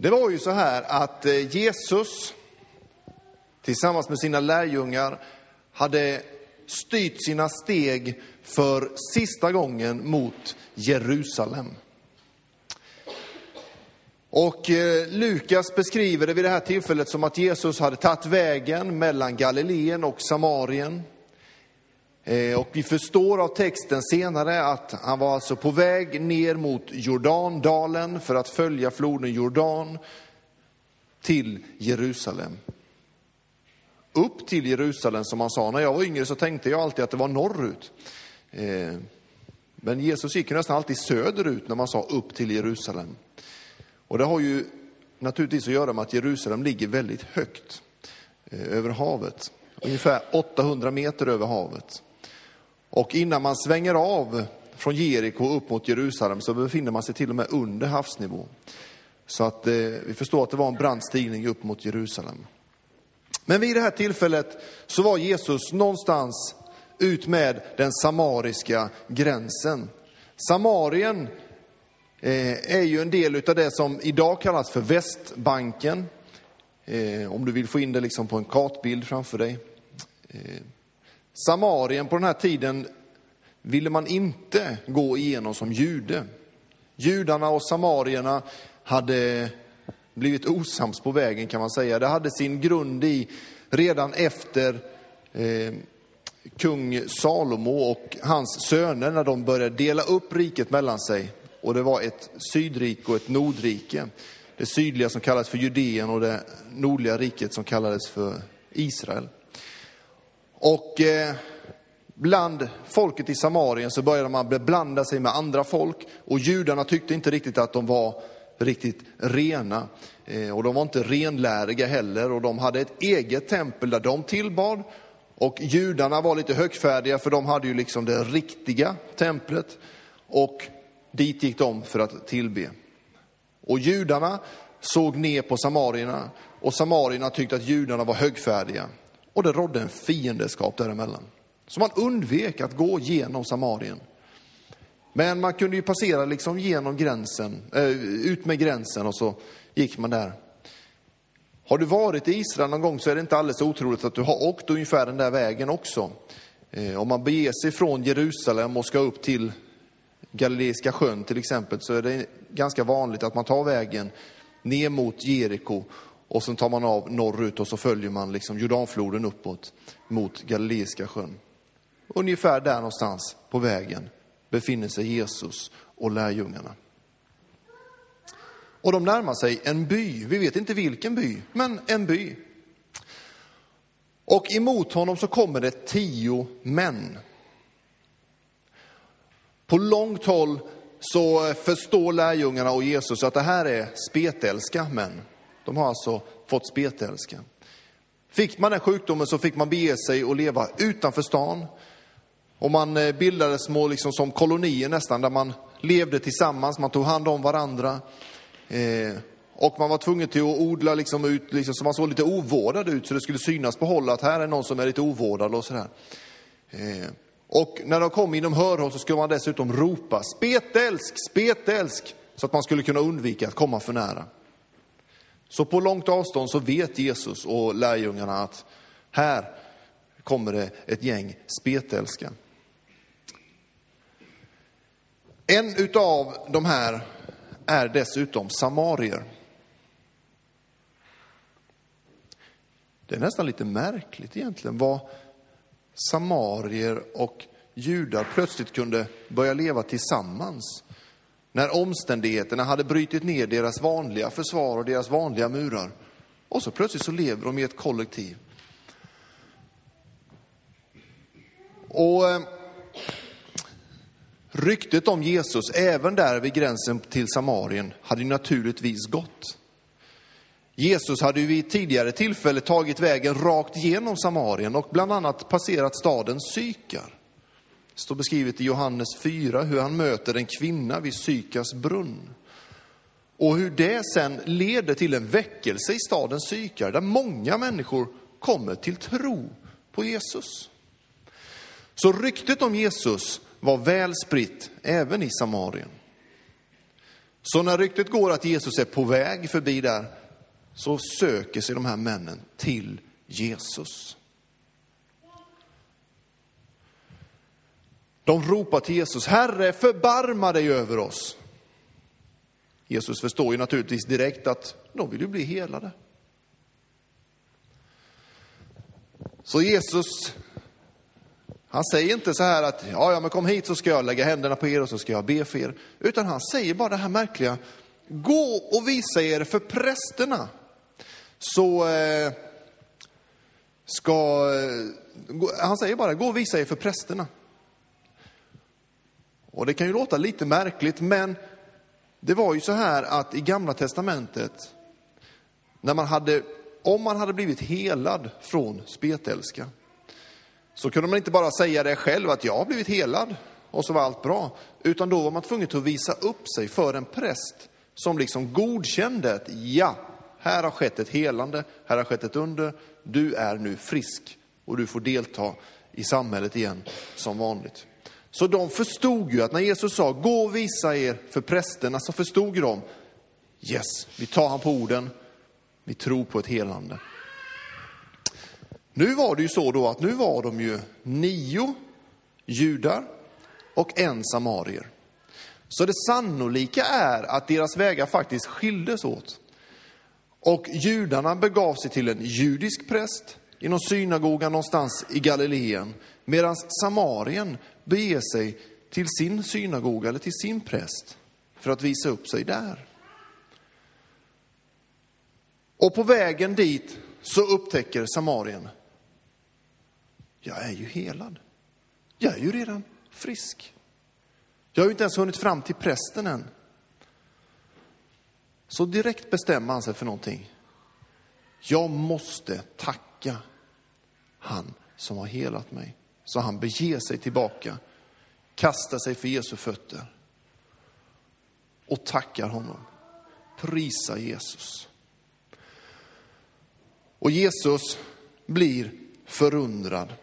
Det var ju så här att eh, Jesus tillsammans med sina lärjungar hade styrt sina steg för sista gången mot Jerusalem. Och eh, Lukas beskriver det vid det här tillfället som att Jesus hade tagit vägen mellan Galileen och Samarien. Eh, och vi förstår av texten senare att han var alltså på väg ner mot Jordandalen för att följa floden Jordan till Jerusalem. Upp till Jerusalem som han sa. När jag var yngre så tänkte jag alltid att det var norrut. Eh, men Jesus gick nästan alltid söderut när man sa upp till Jerusalem. Och det har ju naturligtvis att göra med att Jerusalem ligger väldigt högt eh, över havet. Ungefär 800 meter över havet. Och innan man svänger av från Jeriko upp mot Jerusalem så befinner man sig till och med under havsnivå. Så att eh, vi förstår att det var en brant stigning upp mot Jerusalem. Men vid det här tillfället så var Jesus någonstans ut med den samariska gränsen. Samarien eh, är ju en del av det som idag kallas för Västbanken. Eh, om du vill få in det liksom på en kartbild framför dig. Eh, Samarien på den här tiden ville man inte gå igenom som jude. Judarna och samarierna hade blivit osams på vägen kan man säga. Det hade sin grund i redan efter eh, kung Salomo och hans söner när de började dela upp riket mellan sig. Och det var ett sydrike och ett nordrike. Det sydliga som kallades för Judeen och det nordliga riket som kallades för Israel. Och eh, bland folket i Samarien så började man beblanda sig med andra folk och judarna tyckte inte riktigt att de var riktigt rena. Eh, och de var inte renläriga heller och de hade ett eget tempel där de tillbad. Och judarna var lite högfärdiga för de hade ju liksom det riktiga templet. Och dit gick de för att tillbe. Och judarna såg ner på samarierna och samarierna tyckte att judarna var högfärdiga. Och det rådde en fiendeskap däremellan. Så man undvek att gå genom Samarien. Men man kunde ju passera liksom genom gränsen, eh, ut med gränsen och så gick man där. Har du varit i Israel någon gång så är det inte alldeles otroligt att du har åkt ungefär den där vägen också. Eh, om man beger sig från Jerusalem och ska upp till Galileiska sjön till exempel så är det ganska vanligt att man tar vägen ner mot Jeriko och sen tar man av norrut och så följer man liksom Jordanfloden uppåt mot Galileiska sjön. Ungefär där någonstans på vägen befinner sig Jesus och lärjungarna. Och de närmar sig en by, vi vet inte vilken by, men en by. Och emot honom så kommer det tio män. På långt håll så förstår lärjungarna och Jesus att det här är spetälska män. De har alltså fått spetälska. Fick man den sjukdomen så fick man bege sig och leva utanför stan. Och man eh, bildade små liksom som kolonier nästan, där man levde tillsammans, man tog hand om varandra. Eh, och man var tvungen till att odla liksom ut, liksom, så man såg lite ovårdad ut, så det skulle synas på håll att här är någon som är lite ovårdad och sådär. Eh, och när de kom inom hörhåll så skulle man dessutom ropa spetälsk, spetälsk, så att man skulle kunna undvika att komma för nära. Så på långt avstånd så vet Jesus och lärjungarna att här kommer det ett gäng spetälska. En utav de här är dessutom samarier. Det är nästan lite märkligt egentligen vad samarier och judar plötsligt kunde börja leva tillsammans när omständigheterna hade brutit ner deras vanliga försvar och deras vanliga murar. Och så plötsligt så lever de i ett kollektiv. Och eh, ryktet om Jesus, även där vid gränsen till Samarien, hade ju naturligtvis gått. Jesus hade ju vid tidigare tillfälle tagit vägen rakt genom Samarien och bland annat passerat staden Sykar. Det står beskrivet i Johannes 4 hur han möter en kvinna vid Sykas brunn. Och hur det sen leder till en väckelse i staden Sykar, där många människor kommer till tro på Jesus. Så ryktet om Jesus var väl spritt även i Samarien. Så när ryktet går att Jesus är på väg förbi där, så söker sig de här männen till Jesus. De ropar till Jesus, Herre förbarma dig över oss. Jesus förstår ju naturligtvis direkt att de vill ju bli helade. Så Jesus, han säger inte så här att, ja, ja, men kom hit så ska jag lägga händerna på er och så ska jag be för er. Utan han säger bara det här märkliga, gå och visa er för prästerna. Så eh, ska, eh, han säger bara, gå och visa er för prästerna. Och det kan ju låta lite märkligt, men det var ju så här att i gamla testamentet, när man hade, om man hade blivit helad från spetälska, så kunde man inte bara säga det själv att jag har blivit helad och så var allt bra, utan då var man tvungen att visa upp sig för en präst som liksom godkände att ja, här har skett ett helande, här har skett ett under, du är nu frisk och du får delta i samhället igen som vanligt. Så de förstod ju att när Jesus sa, gå och visa er för prästerna, så förstod de, yes, vi tar han på orden, vi tror på ett helande. Nu var det ju så då att nu var de ju nio judar och en samarier. Så det sannolika är att deras vägar faktiskt skildes åt. Och judarna begav sig till en judisk präst i någon synagoga någonstans i Galileen, medan samarien bege sig till sin synagoga eller till sin präst för att visa upp sig där. Och på vägen dit så upptäcker samarien, jag är ju helad. Jag är ju redan frisk. Jag har ju inte ens hunnit fram till prästen än. Så direkt bestämmer han sig för någonting. Jag måste tacka han som har helat mig. Så han beger sig tillbaka, kastar sig för Jesu fötter och tackar honom. Prisa Jesus. Och Jesus blir förundrad.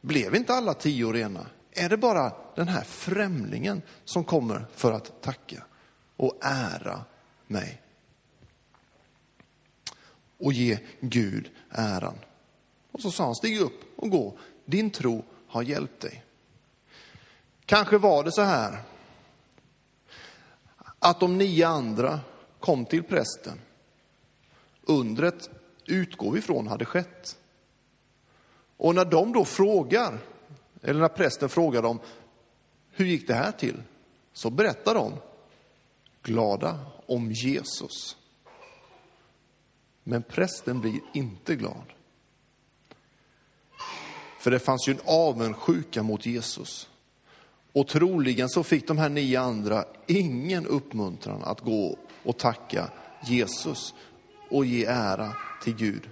Blev inte alla tio rena? Är det bara den här främlingen som kommer för att tacka och ära mig? Och ge Gud äran. Och så sa han, stig upp och gå, din tro har hjälpt dig. Kanske var det så här att de nio andra kom till prästen. Undret utgår vi ifrån hade skett. Och när de då frågar, eller när prästen frågar dem, hur gick det här till? Så berättar de glada om Jesus. Men prästen blir inte glad. För det fanns ju en avundsjuka mot Jesus. Och troligen så fick de här nio andra ingen uppmuntran att gå och tacka Jesus och ge ära till Gud.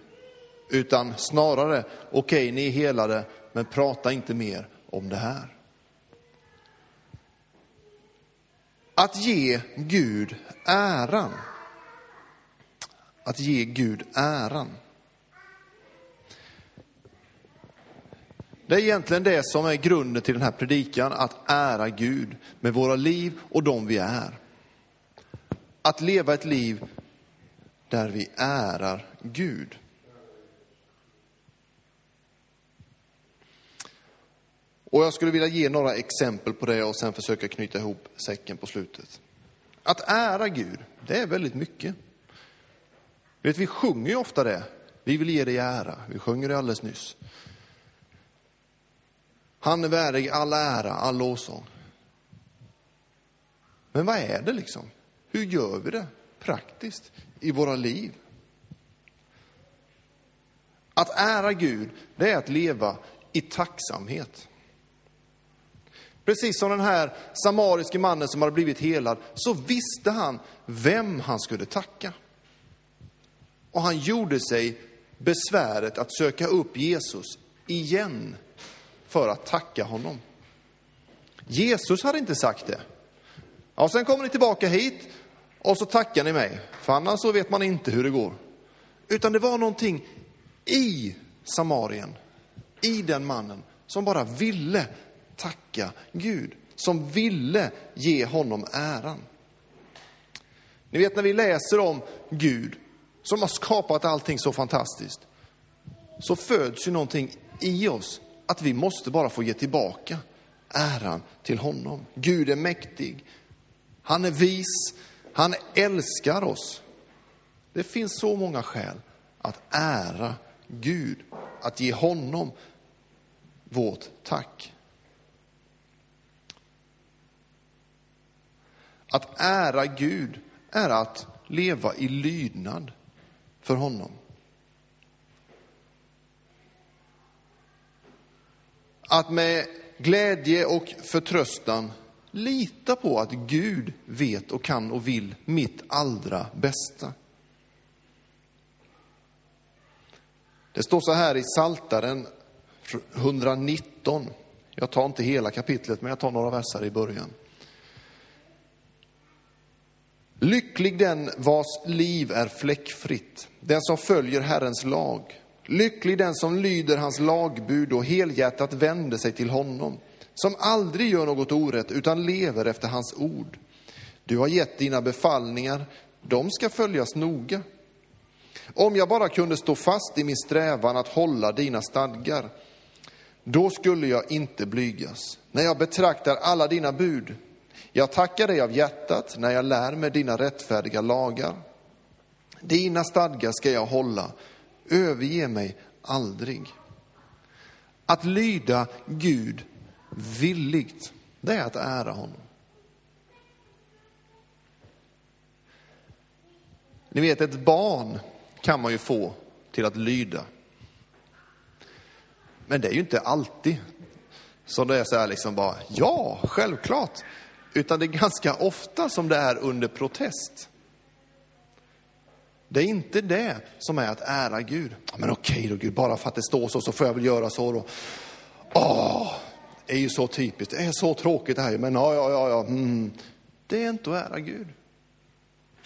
Utan snarare, okej, okay, ni är helade, men prata inte mer om det här. Att ge Gud äran. Att ge Gud äran. Det är egentligen det som är grunden till den här predikan, att ära Gud med våra liv och de vi är. Att leva ett liv där vi ärar Gud. Och jag skulle vilja ge några exempel på det och sen försöka knyta ihop säcken på slutet. Att ära Gud, det är väldigt mycket. Vet, vi sjunger ju ofta det. Vi vill ge dig ära. Vi sjunger det alldeles nyss. Han är värdig all ära, all lovsång. Men vad är det liksom? Hur gör vi det praktiskt i våra liv? Att ära Gud, det är att leva i tacksamhet. Precis som den här samariske mannen som hade blivit helad, så visste han vem han skulle tacka. Och han gjorde sig besväret att söka upp Jesus igen för att tacka honom. Jesus hade inte sagt det. Ja, sen kommer ni tillbaka hit och så tackar ni mig, för annars så vet man inte hur det går. Utan det var någonting i Samarien, i den mannen, som bara ville tacka Gud, som ville ge honom äran. Ni vet när vi läser om Gud som har skapat allting så fantastiskt, så föds ju någonting i oss att vi måste bara få ge tillbaka äran till honom. Gud är mäktig, han är vis, han älskar oss. Det finns så många skäl att ära Gud, att ge honom vårt tack. Att ära Gud är att leva i lydnad för honom. Att med glädje och förtröstan lita på att Gud vet och kan och vill mitt allra bästa. Det står så här i Saltaren 119. Jag tar inte hela kapitlet, men jag tar några verser i början. Lycklig den vars liv är fläckfritt, den som följer Herrens lag. Lycklig den som lyder hans lagbud och helhjärtat vänder sig till honom, som aldrig gör något orätt utan lever efter hans ord. Du har gett dina befallningar, de ska följas noga. Om jag bara kunde stå fast i min strävan att hålla dina stadgar, då skulle jag inte blygas. När jag betraktar alla dina bud, jag tackar dig av hjärtat när jag lär mig dina rättfärdiga lagar. Dina stadgar ska jag hålla, överge mig aldrig. Att lyda Gud villigt, det är att ära honom. Ni vet, ett barn kan man ju få till att lyda. Men det är ju inte alltid som det är så här liksom bara, ja, självklart. Utan det är ganska ofta som det är under protest. Det är inte det som är att ära Gud. Men okej då Gud, bara för att det står så, så får jag väl göra så då. Åh, det är ju så typiskt, det är så tråkigt det här, men ja, ja, ja, ja. Mm. Det är inte att ära Gud.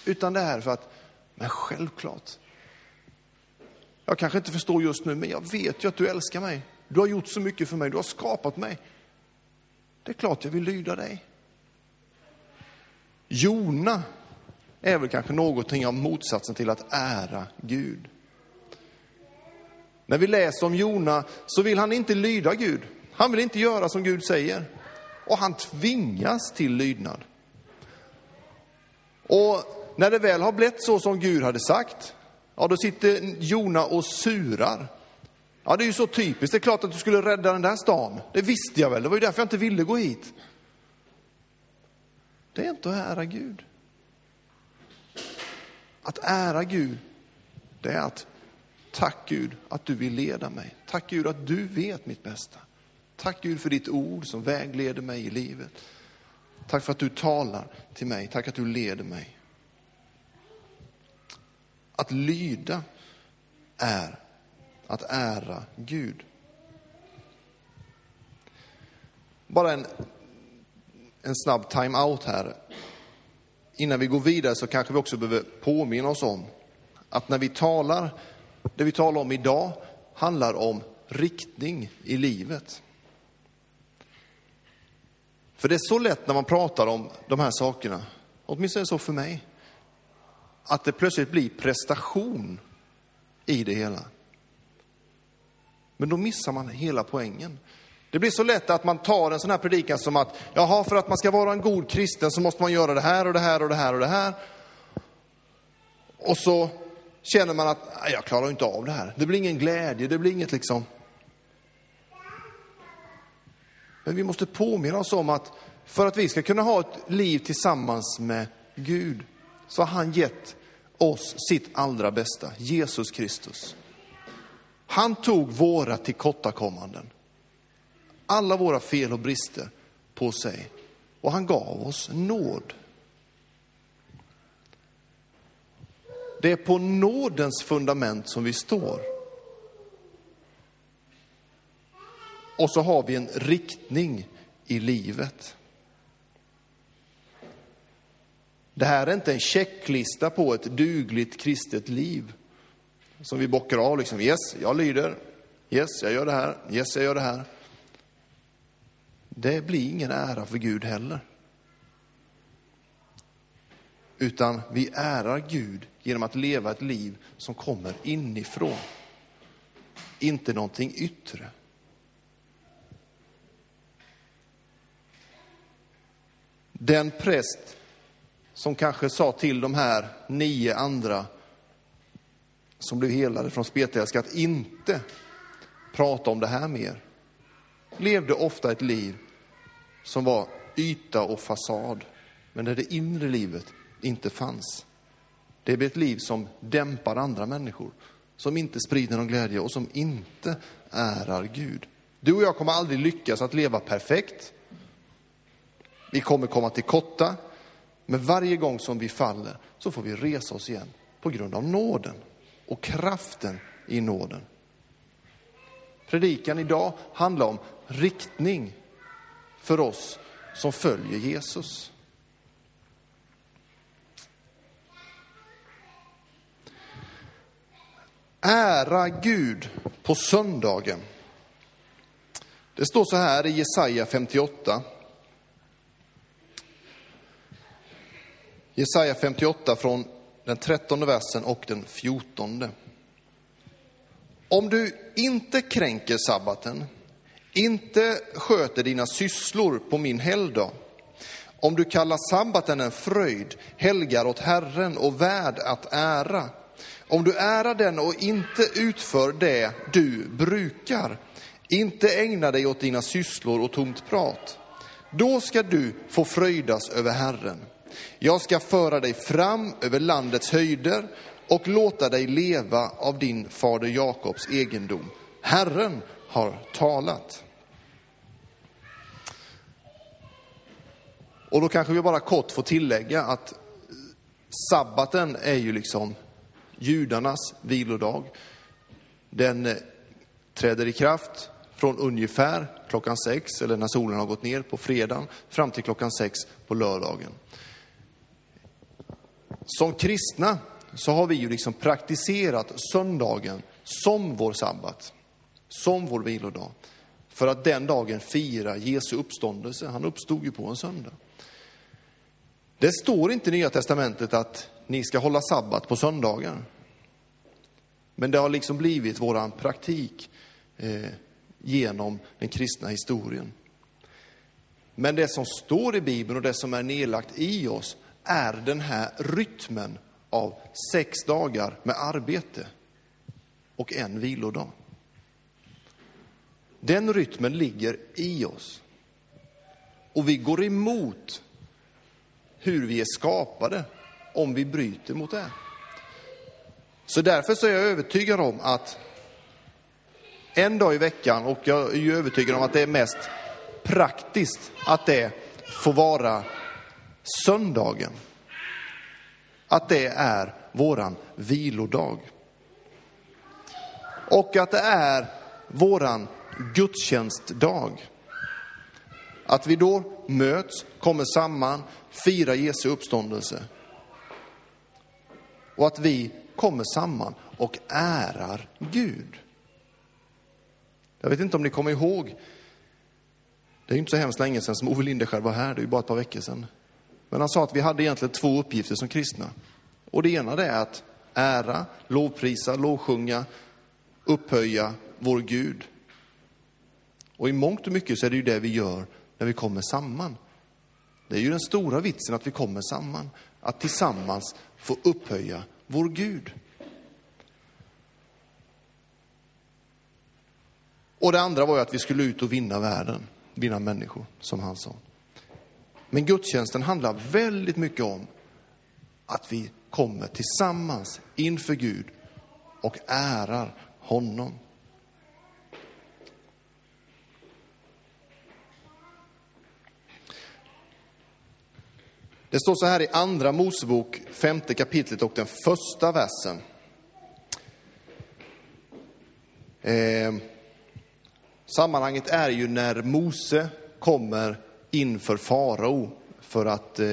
Utan det är för att, men självklart. Jag kanske inte förstår just nu, men jag vet ju att du älskar mig. Du har gjort så mycket för mig, du har skapat mig. Det är klart jag vill lyda dig. Jona är väl kanske någonting av motsatsen till att ära Gud. När vi läser om Jona så vill han inte lyda Gud. Han vill inte göra som Gud säger. Och han tvingas till lydnad. Och när det väl har blivit så som Gud hade sagt, ja då sitter Jona och surar. Ja det är ju så typiskt, det är klart att du skulle rädda den där stan. Det visste jag väl, det var ju därför jag inte ville gå hit. Det är inte att ära Gud. Att ära Gud, det är att tack Gud att du vill leda mig. Tack Gud att du vet mitt bästa. Tack Gud för ditt ord som vägleder mig i livet. Tack för att du talar till mig. Tack att du leder mig. Att lyda är att ära Gud. Bara en, en snabb time-out här. Innan vi går vidare så kanske vi också behöver påminna oss om att när vi talar, det vi talar om idag handlar om riktning i livet. För det är så lätt när man pratar om de här sakerna, åtminstone så för mig, att det plötsligt blir prestation i det hela. Men då missar man hela poängen. Det blir så lätt att man tar en sån här predikan som att, jaha, för att man ska vara en god kristen så måste man göra det här och det här och det här och det här. Och så känner man att, jag klarar inte av det här. Det blir ingen glädje, det blir inget liksom. Men vi måste påminna oss om att för att vi ska kunna ha ett liv tillsammans med Gud så har han gett oss sitt allra bästa, Jesus Kristus. Han tog våra tillkortakommanden, alla våra fel och brister på sig och han gav oss nåd. Det är på nådens fundament som vi står. Och så har vi en riktning i livet. Det här är inte en checklista på ett dugligt kristet liv som vi bockar av. Liksom, yes, jag lyder. Yes, jag gör det här. Yes, jag gör det här. Det blir ingen ära för Gud heller. utan vi ärar Gud genom att leva ett liv som kommer inifrån. Inte någonting yttre. Den präst som kanske sa till de här nio andra som blev helade från spetälska att inte prata om det här mer, levde ofta ett liv som var yta och fasad, men där det inre livet inte fanns. Det blir ett liv som dämpar andra människor, som inte sprider någon glädje och som inte ärar Gud. Du och jag kommer aldrig lyckas att leva perfekt. Vi kommer komma till korta, men varje gång som vi faller så får vi resa oss igen på grund av nåden och kraften i nåden. Predikan idag handlar om riktning för oss som följer Jesus. Ära Gud på söndagen. Det står så här i Jesaja 58. Jesaja 58 från den trettonde versen och den fjortonde. Om du inte kränker sabbaten, inte sköter dina sysslor på min helgdag, om du kallar sabbaten en fröjd, helgar åt Herren och värd att ära, om du ärar den och inte utför det du brukar, inte ägnar dig åt dina sysslor och tomt prat, då ska du få fröjdas över Herren. Jag ska föra dig fram över landets höjder och låta dig leva av din fader Jakobs egendom. Herren har talat. Och då kanske vi bara kort får tillägga att sabbaten är ju liksom judarnas vilodag. Den eh, träder i kraft från ungefär klockan sex, eller när solen har gått ner på fredagen, fram till klockan sex på lördagen. Som kristna så har vi ju liksom praktiserat söndagen som vår sabbat, som vår vilodag. För att den dagen fira Jesu uppståndelse. Han uppstod ju på en söndag. Det står inte i Nya Testamentet att ni ska hålla sabbat på söndagar. Men det har liksom blivit våran praktik eh, genom den kristna historien. Men det som står i Bibeln och det som är nedlagt i oss är den här rytmen av sex dagar med arbete och en vilodag. Den rytmen ligger i oss. Och vi går emot hur vi är skapade om vi bryter mot det. Så därför så är jag övertygad om att en dag i veckan, och jag är ju övertygad om att det är mest praktiskt att det får vara söndagen. Att det är våran vilodag. Och att det är våran gudstjänstdag. Att vi då möts, kommer samman, fira Jesu uppståndelse. Och att vi kommer samman och ärar Gud. Jag vet inte om ni kommer ihåg, det är inte så hemskt länge sedan som Ove Lindeskär var här, det är ju bara ett par veckor sedan. Men han sa att vi hade egentligen två uppgifter som kristna. Och det ena det är att ära, lovprisa, lovsjunga, upphöja vår Gud. Och i mångt och mycket så är det ju det vi gör när vi kommer samman. Det är ju den stora vitsen att vi kommer samman, att tillsammans få upphöja vår Gud. Och det andra var ju att vi skulle ut och vinna världen, vinna människor, som han sa. Men gudstjänsten handlar väldigt mycket om att vi kommer tillsammans inför Gud och ärar honom. Det står så här i Andra Mosebok, femte kapitlet och den första versen. Eh, sammanhanget är ju när Mose kommer inför farao för att eh,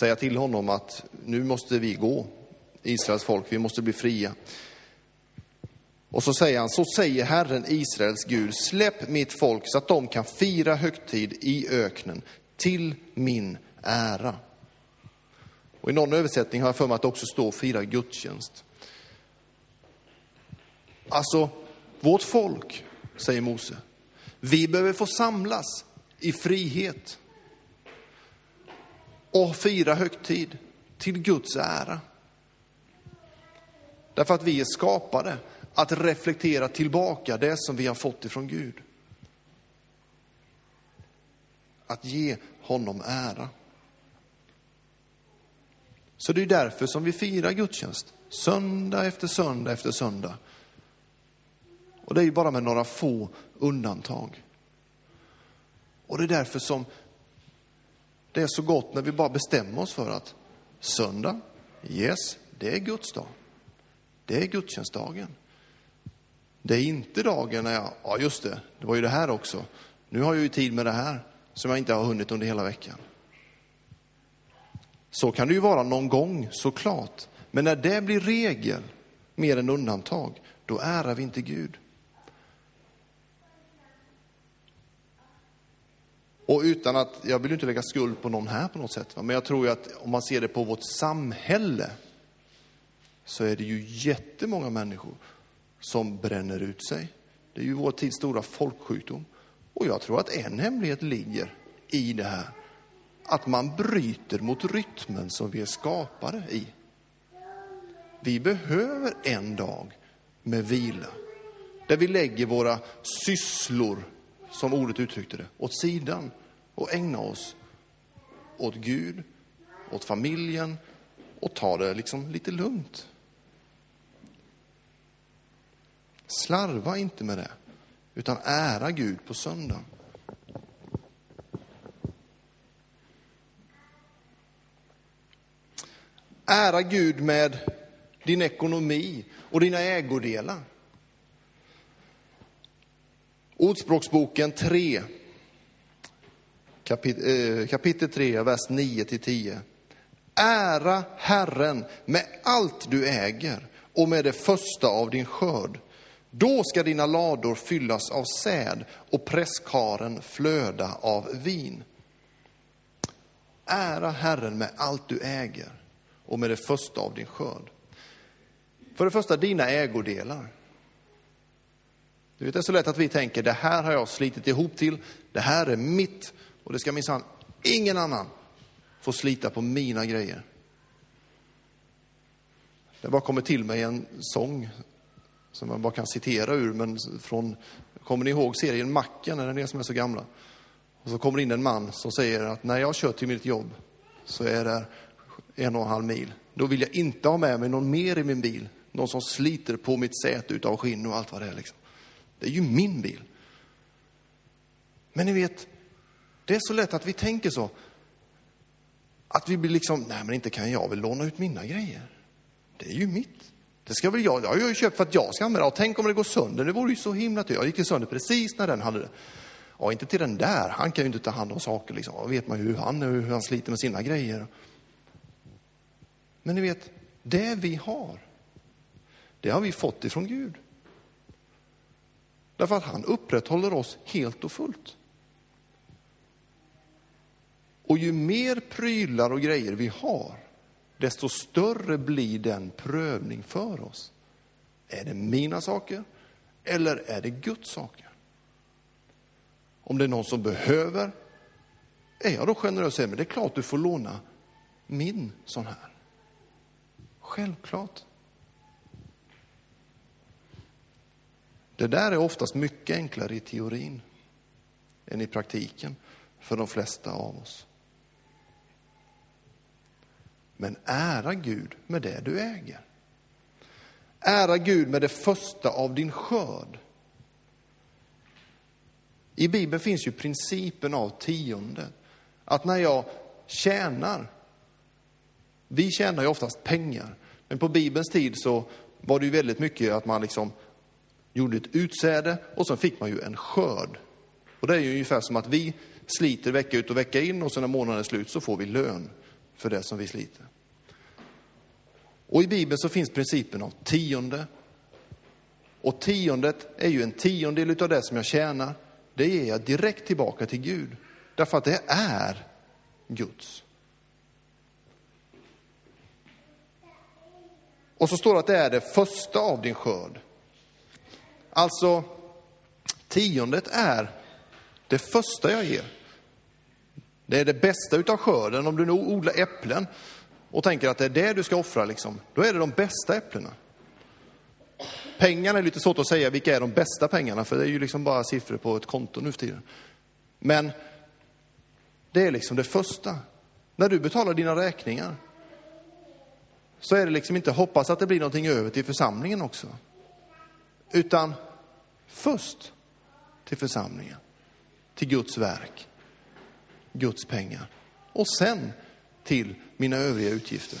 säga till honom att nu måste vi gå, Israels folk, vi måste bli fria. Och så säger han, så säger Herren Israels Gud, släpp mitt folk så att de kan fira högtid i öknen till min ära. Och i någon översättning har jag för mig att det också står fira gudstjänst. Alltså, vårt folk, säger Mose, vi behöver få samlas i frihet och fira högtid till Guds ära. Därför att vi är skapade att reflektera tillbaka det som vi har fått ifrån Gud. Att ge honom ära. Så det är därför som vi firar gudstjänst, söndag efter söndag efter söndag. Och det är ju bara med några få undantag. Och det är därför som det är så gott när vi bara bestämmer oss för att söndag, yes, det är Guds dag. Det är gudstjänstdagen. Det är inte dagen när jag, ja just det, det var ju det här också. Nu har jag ju tid med det här som jag inte har hunnit under hela veckan. Så kan det ju vara någon gång såklart. Men när det blir regel mer än undantag, då ärar vi inte Gud. Och utan att, jag vill inte lägga skuld på någon här på något sätt, men jag tror ju att om man ser det på vårt samhälle så är det ju jättemånga människor som bränner ut sig. Det är ju vår tids stora folksjukdom. Och jag tror att en hemlighet ligger i det här. Att man bryter mot rytmen som vi är skapade i. Vi behöver en dag med vila. Där vi lägger våra sysslor, som ordet uttryckte det, åt sidan och ägnar oss åt Gud, åt familjen och tar det liksom lite lugnt. Slarva inte med det, utan ära Gud på söndagen. Ära Gud med din ekonomi och dina ägodelar. Ordspråksboken 3, kapit eh, kapitel 3, vers 9 till 10. Ära Herren med allt du äger och med det första av din skörd då ska dina lador fyllas av säd och presskaren flöda av vin. Ära Herren med allt du äger och med det första av din skörd. För det första, dina ägodelar. Du vet, det är så lätt att vi tänker, det här har jag slitit ihop till, det här är mitt och det ska minsann ingen annan få slita på mina grejer. Det bara kommer till mig en sång som man bara kan citera ur, men från, kommer ni ihåg serien Macken, är det ni som är så gamla? Och så kommer in en man som säger att när jag kör till mitt jobb så är det en och en halv mil. Då vill jag inte ha med mig någon mer i min bil. Någon som sliter på mitt säte utav skinn och allt vad det är. Liksom. Det är ju min bil. Men ni vet, det är så lätt att vi tänker så. Att vi blir liksom, nej men inte kan jag väl låna ut mina grejer. Det är ju mitt. Det ska väl jag, jag har ju köpt för att jag ska använda och tänk om det går sönder, det vore ju så himla tur. Jag gick ju sönder precis när den hade det. Ja, inte till den där, han kan ju inte ta hand om saker liksom. Då vet man ju hur han, hur han sliter med sina grejer. Men ni vet, det vi har, det har vi fått ifrån Gud. Därför att han upprätthåller oss helt och fullt. Och ju mer prylar och grejer vi har, desto större blir den prövning för oss. Är det mina saker eller är det Guds saker? Om det är någon som behöver, är jag då generös och säger, men det är klart du får låna min sån här. Självklart. Det där är oftast mycket enklare i teorin än i praktiken för de flesta av oss. Men ära Gud med det du äger. Ära Gud med det första av din skörd. I Bibeln finns ju principen av tionde. Att när jag tjänar, vi tjänar ju oftast pengar, men på Bibelns tid så var det ju väldigt mycket att man liksom gjorde ett utsäde och så fick man ju en skörd. Och det är ju ungefär som att vi sliter vecka ut och vecka in och så när månaden är slut så får vi lön för det som vi sliter. Och i Bibeln så finns principen av tionde. Och tiondet är ju en tiondel av det som jag tjänar. Det ger jag direkt tillbaka till Gud. Därför att det är Guds. Och så står det att det är det första av din skörd. Alltså, tiondet är det första jag ger. Det är det bästa utav skörden. Om du nu odlar äpplen och tänker att det är det du ska offra, liksom, då är det de bästa äpplena. Pengarna är lite svårt att säga vilka är de bästa pengarna, för det är ju liksom bara siffror på ett konto nu för tiden. Men det är liksom det första. När du betalar dina räkningar så är det liksom inte hoppas att det blir någonting över till församlingen också. Utan först till församlingen, till Guds verk, Guds pengar. Och sen till mina övriga utgifter.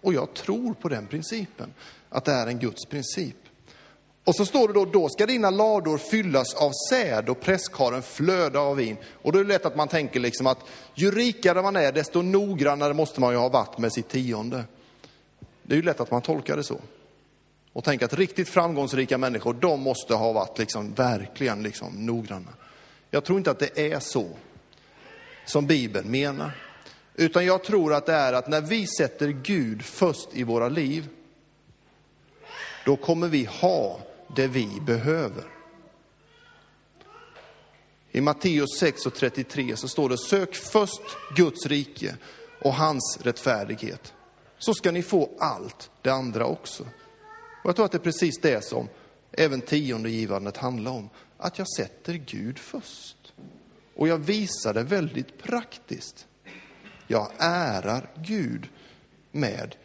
Och jag tror på den principen, att det är en Guds princip. Och så står det då, då ska dina lador fyllas av säd och presskaren flöda av vin. Och då är det lätt att man tänker liksom att ju rikare man är, desto noggrannare måste man ju ha varit med sitt tionde. Det är ju lätt att man tolkar det så. Och tänker att riktigt framgångsrika människor, de måste ha varit liksom verkligen liksom noggranna. Jag tror inte att det är så som Bibeln menar. Utan jag tror att det är att när vi sätter Gud först i våra liv, då kommer vi ha det vi behöver. I Matteus 6 och 33 så står det, sök först Guds rike och hans rättfärdighet. Så ska ni få allt det andra också. Och jag tror att det är precis det som även tiondegivandet handlar om. Att jag sätter Gud först. Och jag visar det väldigt praktiskt. Jag ärar Gud med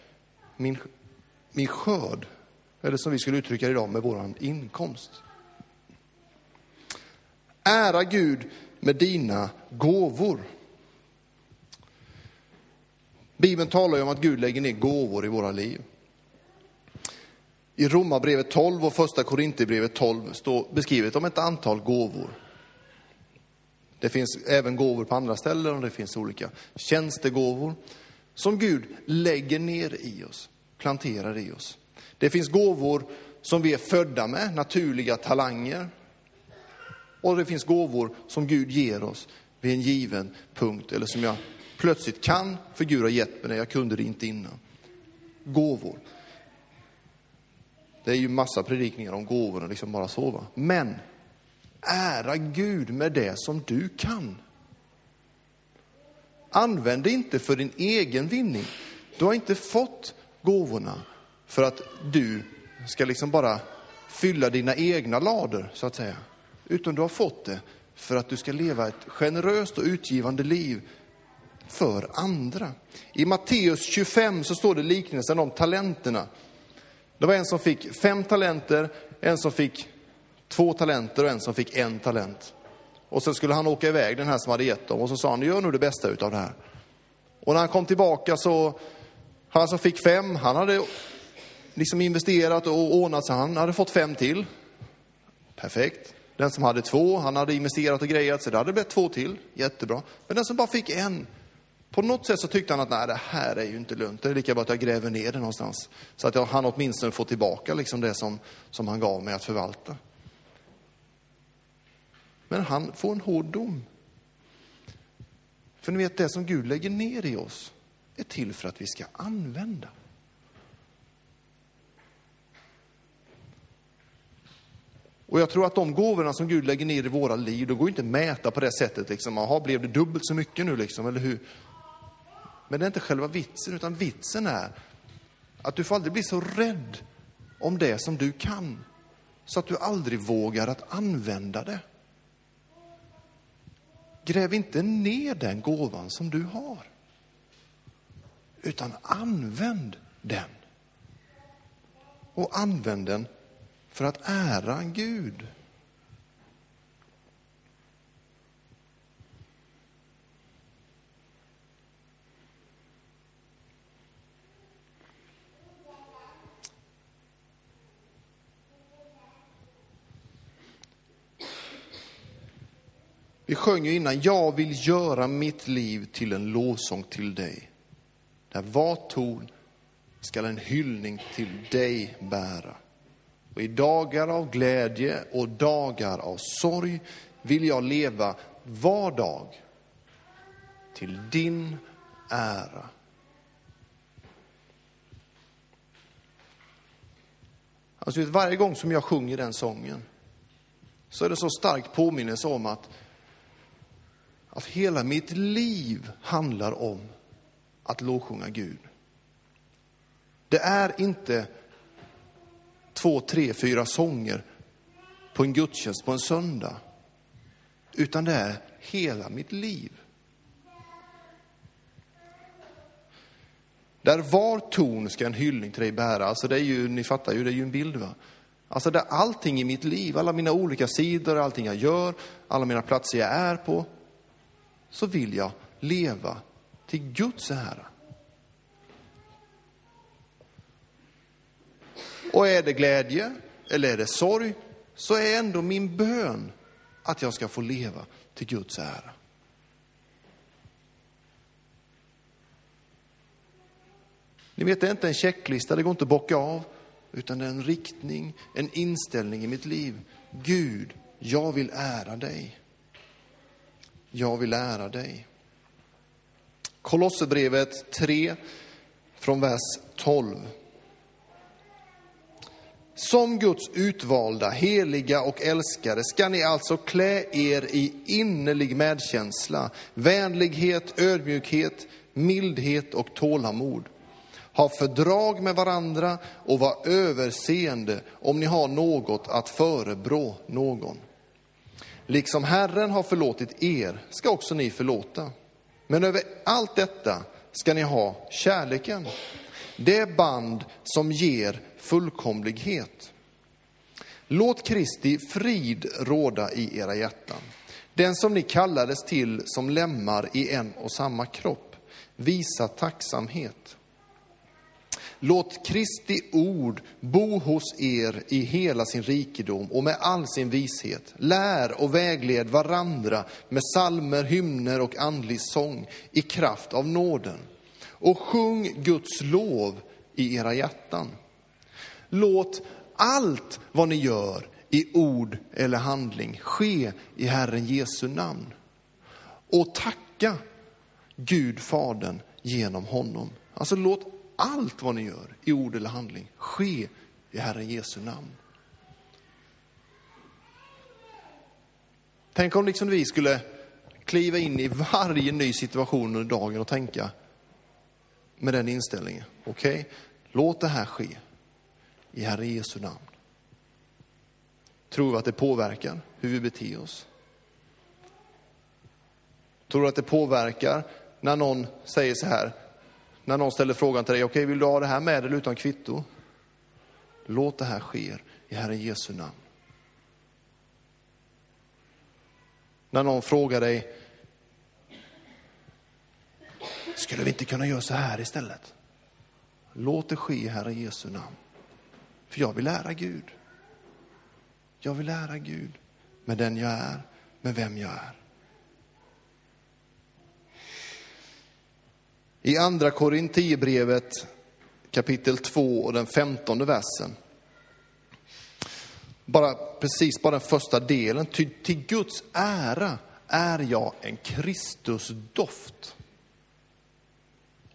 min, min skörd. Eller som vi skulle uttrycka det idag, med vår inkomst. Ära Gud med dina gåvor. Bibeln talar ju om att Gud lägger ner gåvor i våra liv. I Romarbrevet 12 och första Korinthierbrevet 12 står beskrivet om ett antal gåvor. Det finns även gåvor på andra ställen och det finns olika tjänstegåvor som Gud lägger ner i oss, planterar i oss. Det finns gåvor som vi är födda med, naturliga talanger. Och det finns gåvor som Gud ger oss vid en given punkt, eller som jag plötsligt kan, för Gud har gett mig det, jag kunde det inte innan. Gåvor. Det är ju massa predikningar om gåvor och liksom bara så. Men ära Gud med det som du kan. Använd det inte för din egen vinning. Du har inte fått gåvorna för att du ska liksom bara fylla dina egna lador, så att säga. Utan du har fått det för att du ska leva ett generöst och utgivande liv för andra. I Matteus 25 så står det liknelsen om talenterna. Det var en som fick fem talenter, en som fick två talenter och en som fick en talent. Och sen skulle han åka iväg, den här som hade gett dem, och så sa han, gör nu det bästa utav det här. Och när han kom tillbaka så, han som fick fem, han hade liksom investerat och ordnat så han hade fått fem till. Perfekt. Den som hade två, han hade investerat och grejat så det hade blivit två till. Jättebra. Men den som bara fick en, på något sätt så tyckte han att nej, det här är ju inte lönt. Det är lika bra att jag gräver ner det någonstans. Så att jag, han åtminstone får tillbaka liksom det som, som han gav mig att förvalta. Men han får en hård dom. För ni vet, det som Gud lägger ner i oss är till för att vi ska använda. Och jag tror att de gåvorna som Gud lägger ner i våra liv, det går inte att mäta på det sättet. Liksom, Aha, blev det dubbelt så mycket nu, liksom, eller hur? Men det är inte själva vitsen, utan vitsen är att du får aldrig bli så rädd om det som du kan, så att du aldrig vågar att använda det. Gräv inte ner den gåvan som du har, utan använd den. Och använd den för att ära Gud. Vi sjöng ju innan, jag vill göra mitt liv till en lovsång till dig. Där var ton skall en hyllning till dig bära. Och i dagar av glädje och dagar av sorg vill jag leva var dag till din ära. Alltså, varje gång som jag sjunger den sången så är det så stark påminnelse om att, att hela mitt liv handlar om att lovsjunga Gud. Det är inte två, tre, fyra sånger på en gudstjänst på en söndag, utan det är hela mitt liv. Där var ton ska en hyllning till dig bära. Alltså det är ju, ni fattar ju, det är ju en bild va. Alltså där allting i mitt liv, alla mina olika sidor, allting jag gör, alla mina platser jag är på, så vill jag leva till Guds ära. Och är det glädje eller är det sorg, så är ändå min bön att jag ska få leva till Guds ära. Ni vet, det är inte en checklista, det går inte att bocka av, utan det är en riktning, en inställning i mitt liv. Gud, jag vill ära dig. Jag vill ära dig. Kolosserbrevet 3, från vers 12. Som Guds utvalda, heliga och älskade ska ni alltså klä er i innerlig medkänsla, vänlighet, ödmjukhet, mildhet och tålamod ha fördrag med varandra och var överseende om ni har något att förebrå någon. Liksom Herren har förlåtit er ska också ni förlåta. Men över allt detta ska ni ha kärleken, det band som ger fullkomlighet. Låt Kristi frid råda i era hjärtan, den som ni kallades till som lemmar i en och samma kropp. Visa tacksamhet. Låt Kristi ord bo hos er i hela sin rikedom och med all sin vishet. Lär och vägled varandra med salmer, hymner och andlig sång i kraft av nåden. Och sjung Guds lov i era hjärtan. Låt allt vad ni gör i ord eller handling ske i Herren Jesu namn. Och tacka Gud Fadern genom honom. Alltså låt allt vad ni gör i ord eller handling ske i Herren Jesu namn. Tänk om liksom vi skulle kliva in i varje ny situation under dagen och tänka med den inställningen. Okej, okay, låt det här ske i Herren Jesu namn. Tror vi att det påverkar hur vi beter oss? Tror du att det påverkar när någon säger så här, när någon ställer frågan till dig, okej, okay, vill du ha det här med eller utan kvitto? Låt det här ske i Herren Jesu namn. När någon frågar dig, skulle vi inte kunna göra så här istället? Låt det ske i Jesu namn. För jag vill ära Gud. Jag vill ära Gud med den jag är, med vem jag är. I andra Korintierbrevet kapitel 2 och den femtonde versen. Bara, precis bara den första delen. Ty, till Guds ära är jag en Kristusdoft.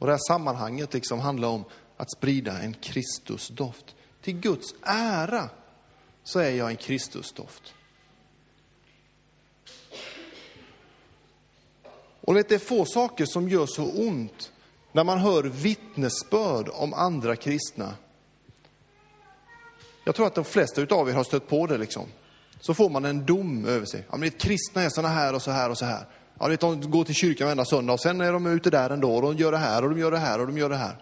Och det här sammanhanget liksom handlar om att sprida en Kristusdoft. Till Guds ära så är jag en Kristusdoft. Och vet, det är få saker som gör så ont när man hör vittnesbörd om andra kristna. Jag tror att de flesta av er har stött på det liksom. Så får man en dom över sig. Ja, men vet, kristna är såna här och så här och så här. Ja, vet, de går till kyrkan varenda söndag och sen är de ute där ändå och de gör det här och de gör det här och de gör det här.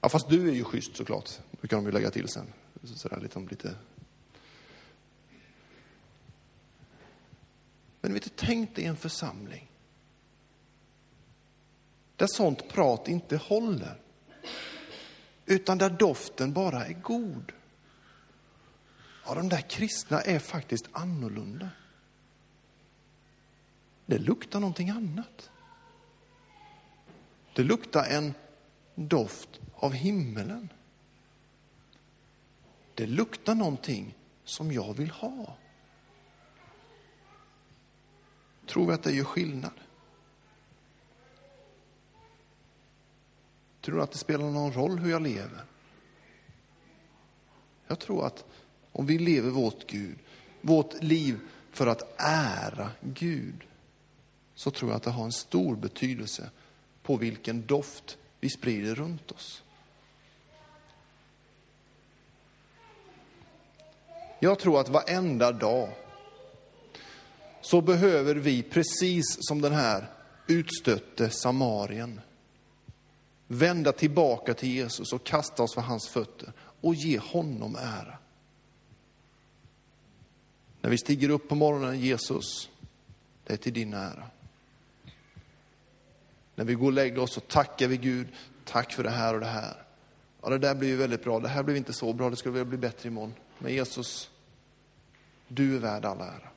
Ja, fast du är ju schysst såklart, det kan de ju lägga till sen. Sådär lite, liksom lite. Men vet du, tänk dig en församling där sånt prat inte håller. Utan där doften bara är god. Ja, de där kristna är faktiskt annorlunda. Det luktar någonting annat. Det luktar en doft av himmelen. Det luktar någonting som jag vill ha. Tror vi att det gör skillnad? Tror du att det spelar någon roll hur jag lever? Jag tror att om vi lever vårt Gud, vårt liv för att ära Gud, så tror jag att det har en stor betydelse på vilken doft vi sprider runt oss. Jag tror att varenda dag så behöver vi, precis som den här utstötte eh, samarien, vända tillbaka till Jesus och kasta oss för hans fötter och ge honom ära. När vi stiger upp på morgonen, Jesus, det är till din ära. När vi går och lägger oss så tackar vi Gud, tack för det här och det här. Ja, det där blir ju väldigt bra, det här blev inte så bra, det skulle bli bättre imorgon. Men Jesus, du är värd all ära.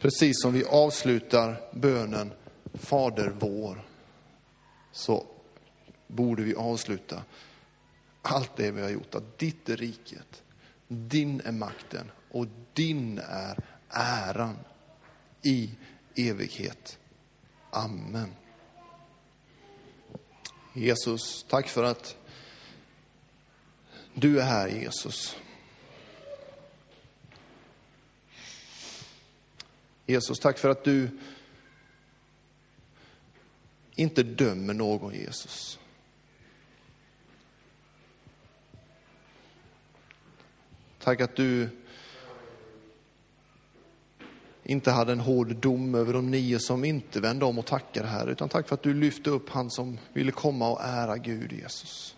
Precis som vi avslutar bönen Fader vår, så borde vi avsluta allt det vi har gjort. Att ditt är riket, din är makten och din är äran i evighet. Amen. Jesus, tack för att du är här Jesus. Jesus, tack för att du inte dömer någon Jesus. Tack att du inte hade en hård dom över de nio som inte vände om och tackade här, utan tack för att du lyfte upp han som ville komma och ära Gud, Jesus.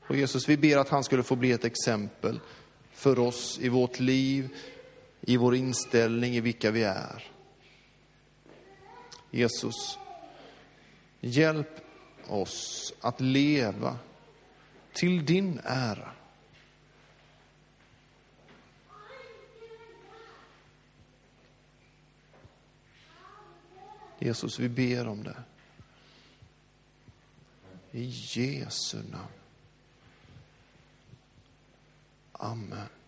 Och Jesus, vi ber att han skulle få bli ett exempel för oss i vårt liv, i vår inställning, i vilka vi är. Jesus, hjälp oss att leva till din ära. Jesus, vi ber om det. I Jesu namn. Amen.